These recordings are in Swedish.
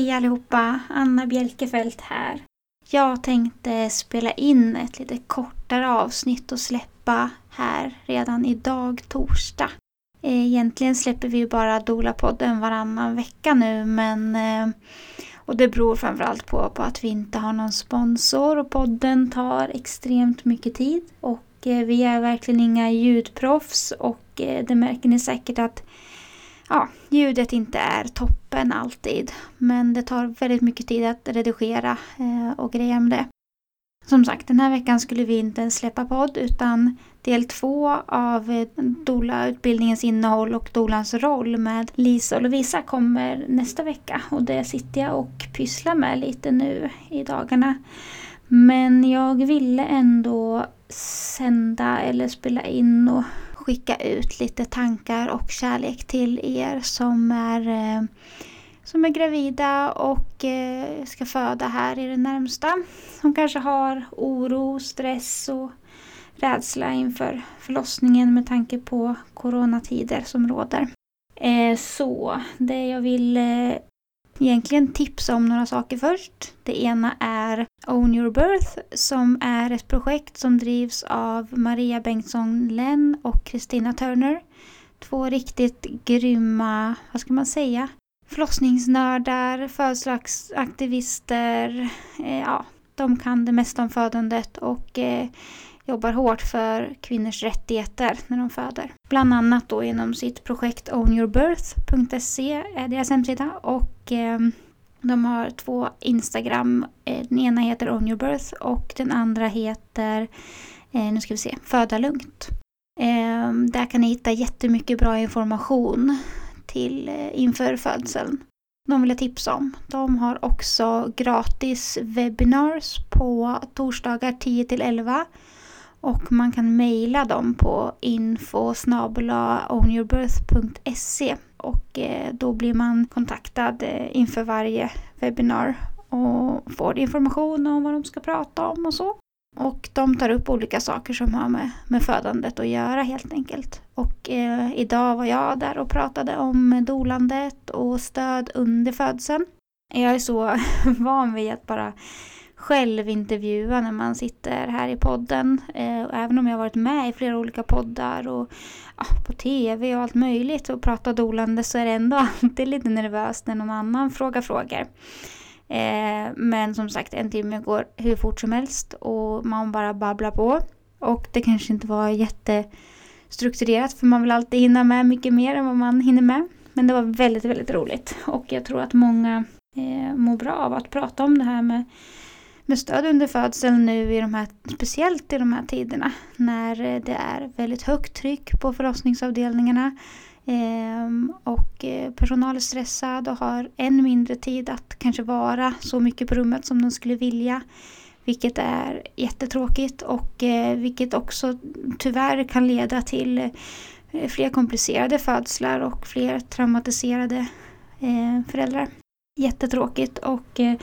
Hej allihopa! Anna Bjelkefelt här. Jag tänkte spela in ett lite kortare avsnitt och släppa här redan idag torsdag. Eh, egentligen släpper vi ju bara Dola-podden varannan vecka nu men eh, och det beror framförallt på, på att vi inte har någon sponsor och podden tar extremt mycket tid. Och eh, vi är verkligen inga ljudproffs och det märker ni säkert att ja, ljudet inte är toppen alltid. Men det tar väldigt mycket tid att redigera eh, och greja med det. Som sagt, den här veckan skulle vi inte ens släppa podd utan del två av eh, Dola-utbildningens innehåll och Dolans roll med Lisa och Lovisa kommer nästa vecka. Och det sitter jag och pysslar med lite nu i dagarna. Men jag ville ändå sända eller spela in och skicka ut lite tankar och kärlek till er som är eh, som är gravida och eh, ska föda här i det närmsta. Som kanske har oro, stress och rädsla inför förlossningen med tanke på coronatider som råder. Eh, så det jag vill egentligen tipsa om några saker först. Det ena är Own Your Birth som är ett projekt som drivs av Maria Bengtsson Lenn och Kristina Turner. Två riktigt grymma, vad ska man säga, förlossningsnördar, födelsedagsaktivister. Eh, ja, de kan det mesta om födandet och eh, jobbar hårt för kvinnors rättigheter när de föder. Bland annat då genom sitt projekt ownyourbirth.se är eh, deras hemsida och eh, de har två Instagram. Eh, den ena heter ownyourbirth och den andra heter, eh, nu ska vi se, Föda lugnt. Ehm, där kan ni hitta jättemycket bra information till eh, inför födseln. De vill jag tipsa om. De har också gratis webinars på torsdagar 10 till 11 och man kan mejla dem på info och eh, då blir man kontaktad eh, inför varje webbinar och får information om vad de ska prata om och så. Och de tar upp olika saker som har med, med födandet att göra helt enkelt. Och eh, idag var jag där och pratade om dolandet och stöd under födseln. Jag är så van vid att bara självintervjua när man sitter här i podden. Eh, även om jag har varit med i flera olika poddar och ja, på tv och allt möjligt och pratat dolande så är det ändå alltid lite nervöst när någon annan frågar frågor. Eh, men som sagt, en timme går hur fort som helst och man bara babblar på. Och det kanske inte var jättestrukturerat för man vill alltid hinna med mycket mer än vad man hinner med. Men det var väldigt, väldigt roligt och jag tror att många eh, mår bra av att prata om det här med med stöd under födseln nu i de här, speciellt i de här tiderna när eh, det är väldigt högt tryck på förlossningsavdelningarna ehm, och eh, personal är stressad och har än mindre tid att kanske vara så mycket på rummet som de skulle vilja. Vilket är jättetråkigt och eh, vilket också tyvärr kan leda till fler komplicerade födslar och fler traumatiserade föräldrar jättetråkigt och eh,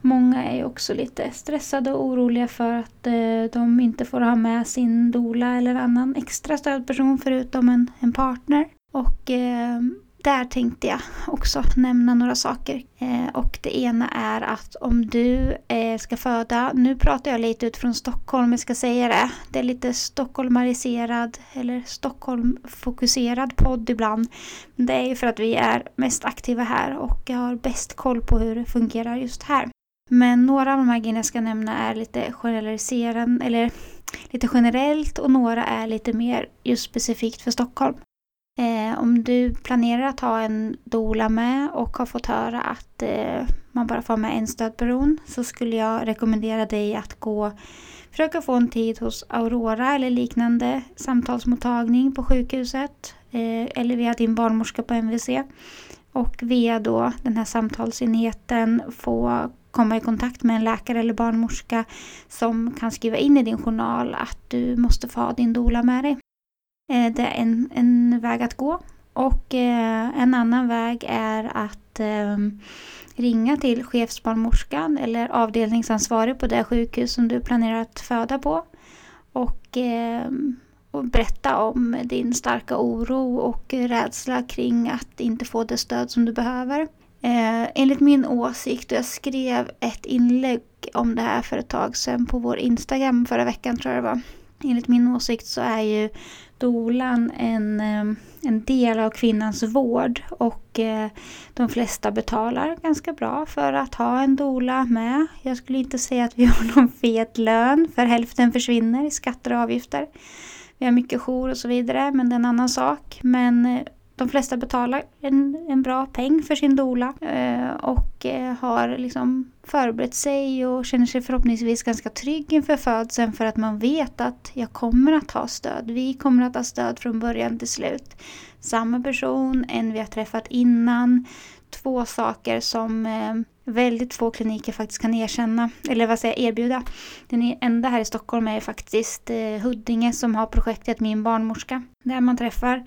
många är också lite stressade och oroliga för att eh, de inte får ha med sin dola eller annan extra stödperson förutom en, en partner. Och eh, där tänkte jag också nämna några saker. Eh, och det ena är att om du eh, ska föda, nu pratar jag lite utifrån Stockholm, jag ska säga det. Det är lite stockholmariserad eller Stockholm-fokuserad podd ibland. Men det är ju för att vi är mest aktiva här och jag har bäst koll på hur det fungerar just här. Men några av de här grejerna jag ska nämna är lite generaliserande, eller lite generellt och några är lite mer just specifikt för Stockholm. Eh, om du planerar att ha en dola med och har fått höra att eh, man bara får med en stödperson så skulle jag rekommendera dig att gå försöka få en tid hos Aurora eller liknande samtalsmottagning på sjukhuset eh, eller via din barnmorska på MVC och via då den här samtalsenheten få komma i kontakt med en läkare eller barnmorska som kan skriva in i din journal att du måste få ha din dola med dig. Eh, det är en, en väg att gå. Och eh, en annan väg är att ehm, ringa till chefsbarnmorskan eller avdelningsansvarig på det sjukhus som du planerar att föda på. Och, ehm, och berätta om din starka oro och rädsla kring att inte få det stöd som du behöver. Eh, enligt min åsikt, och jag skrev ett inlägg om det här för ett tag sedan på vår Instagram förra veckan tror jag det var. Enligt min åsikt så är ju dolan en, eh, en del av kvinnans vård och eh, de flesta betalar ganska bra för att ha en dola med. Jag skulle inte säga att vi har någon fet lön för hälften försvinner i skatter och avgifter. Vi har mycket jour och så vidare men det är en annan sak. Men eh, de flesta betalar en, en bra peng för sin dola eh, och eh, har liksom förberett sig och känner sig förhoppningsvis ganska trygg inför födseln för att man vet att jag kommer att ha stöd. Vi kommer att ha stöd från början till slut. Samma person, en vi har träffat innan. Två saker som eh, väldigt få kliniker faktiskt kan erkänna, eller vad säger erbjuda. Den e-, enda här i Stockholm är faktiskt Huddinge som har projektet Min barnmorska. Där man träffar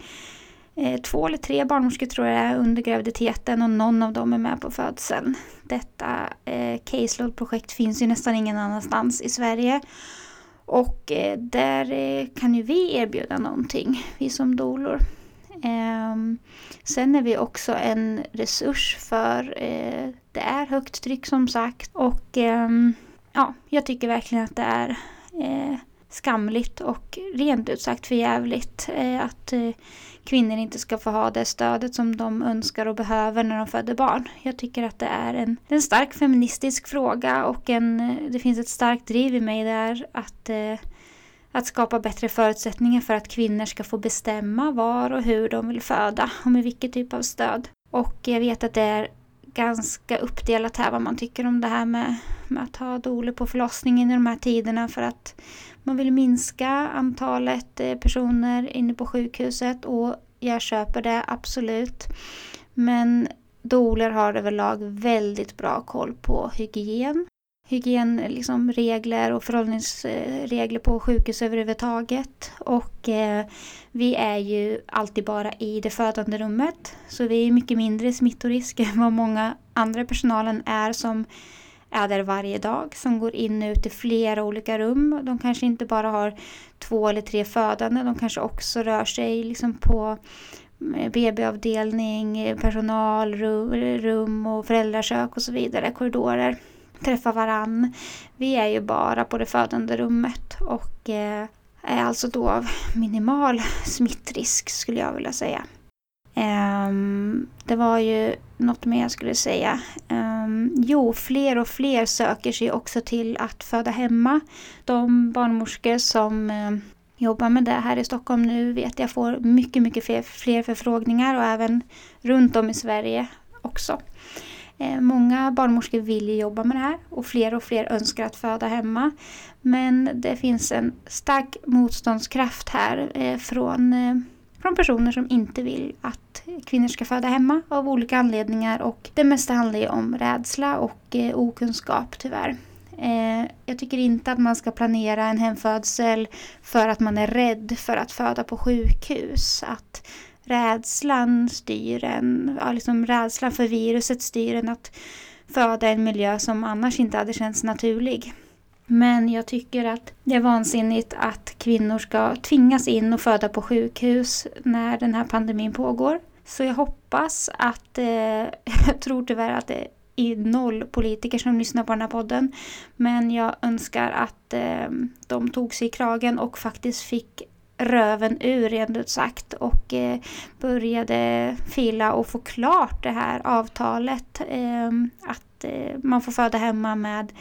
Eh, två eller tre barnmorskor tror jag är under graviditeten och någon av dem är med på födseln. Detta eh, caseload-projekt finns ju nästan ingen annanstans i Sverige. Och eh, där eh, kan ju vi erbjuda någonting, vi som dolor. Eh, sen är vi också en resurs för eh, det är högt tryck som sagt och ehm, ja, jag tycker verkligen att det är eh, skamligt och rent ut sagt förjävligt eh, att eh, kvinnor inte ska få ha det stödet som de önskar och behöver när de föder barn. Jag tycker att det är en, en stark feministisk fråga och en, eh, det finns ett starkt driv i mig där att, att skapa bättre förutsättningar för att kvinnor ska få bestämma var och hur de vill föda och med vilket typ av stöd. Och jag vet att det är ganska uppdelat här vad man tycker om det här med, med att ha doler på förlossningen i de här tiderna för att man vill minska antalet eh, personer inne på sjukhuset och jag köper det absolut. Men doler har överlag väldigt bra koll på hygien. Hygienregler liksom, och förhållningsregler på sjukhus överhuvudtaget. Och eh, vi är ju alltid bara i det födande rummet. Så vi är mycket mindre smittorisk än vad många andra personalen är som är där varje dag som går in och ut i flera olika rum. De kanske inte bara har två eller tre födande, de kanske också rör sig liksom på eh, BB-avdelning, eh, personalrum och föräldrakök och så vidare, korridorer. Träffa varann. Vi är ju bara på det födande rummet och eh, är alltså då av minimal smittrisk skulle jag vilja säga. Ehm, det var ju något mer jag skulle säga. Ehm, jo, fler och fler söker sig också till att föda hemma. De barnmorskor som eh, jobbar med det här i Stockholm nu vet jag får mycket, mycket fler, fler förfrågningar och även runt om i Sverige också. Eh, många barnmorskor vill jobba med det här och fler och fler önskar att föda hemma. Men det finns en stark motståndskraft här eh, från eh, från personer som inte vill att kvinnor ska föda hemma av olika anledningar och det mesta handlar ju om rädsla och okunskap tyvärr. Jag tycker inte att man ska planera en hemfödsel för att man är rädd för att föda på sjukhus. Att rädslan styr en, ja, liksom rädslan för viruset styr en att föda i en miljö som annars inte hade känts naturlig. Men jag tycker att det är vansinnigt att kvinnor ska tvingas in och föda på sjukhus när den här pandemin pågår. Så jag hoppas att, eh, jag tror tyvärr att det är noll politiker som lyssnar på den här podden. Men jag önskar att eh, de tog sig i kragen och faktiskt fick röven ur rent ut sagt och eh, började fila och få klart det här avtalet. Eh, att eh, man får föda hemma med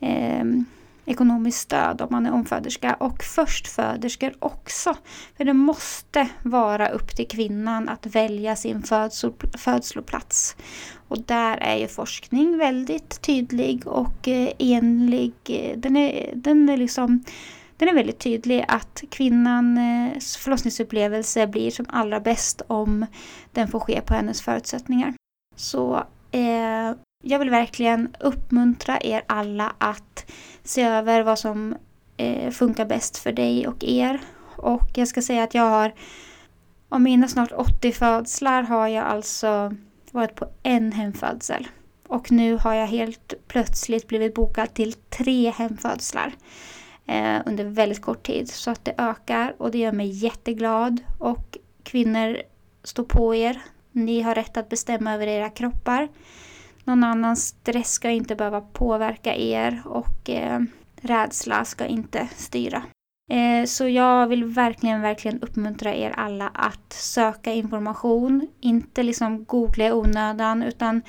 ehm, ekonomiskt stöd om man är omföderska och förstföderskor också. För det måste vara upp till kvinnan att välja sin födsloplats. Och där är ju forskning väldigt tydlig och eh, enlig. Eh, den är, den är liksom den är väldigt tydlig att kvinnans eh, förlossningsupplevelse blir som allra bäst om den får ske på hennes förutsättningar. Så eh, jag vill verkligen uppmuntra er alla att se över vad som eh, funkar bäst för dig och er. Och jag ska säga att jag har, av mina snart 80 födslar har jag alltså varit på en hemfödsel. Och nu har jag helt plötsligt blivit bokad till tre hemfödslar eh, under väldigt kort tid. Så att det ökar och det gör mig jätteglad. Och kvinnor, stå på er Ni har rätt att bestämma över era kroppar. Någon annans stress ska inte behöva påverka er och eh, rädsla ska inte styra. Eh, så jag vill verkligen, verkligen uppmuntra er alla att söka information. Inte liksom googla i onödan utan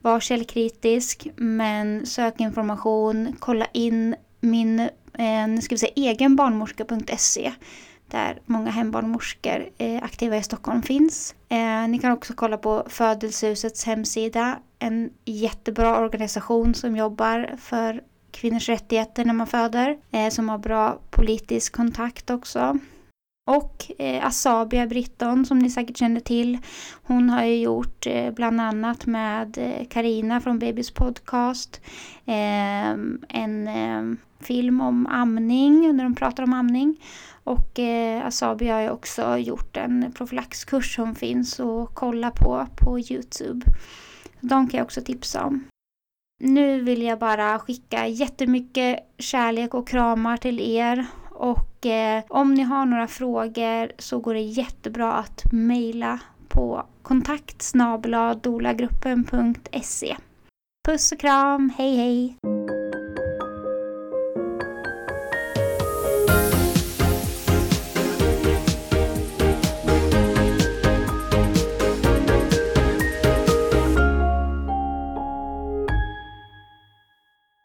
var källkritisk men sök information, kolla in min eh, ska vi säga, egen barnmorska.se där många hembarnmorskor eh, aktiva i Stockholm finns. Eh, ni kan också kolla på Födelsehusets hemsida, en jättebra organisation som jobbar för kvinnors rättigheter när man föder, eh, som har bra politisk kontakt också. Och eh, Asabia Britton som ni säkert känner till. Hon har ju gjort eh, bland annat med eh, Karina eh, från Babys podcast eh, en eh, film om amning, när de pratar om amning. Och eh, Asabia har ju också gjort en profylaxkurs som finns att kolla på på Youtube. De kan jag också tipsa om. Nu vill jag bara skicka jättemycket kärlek och kramar till er. Och eh, om ni har några frågor så går det jättebra att mejla på kontakt Puss och kram, hej hej!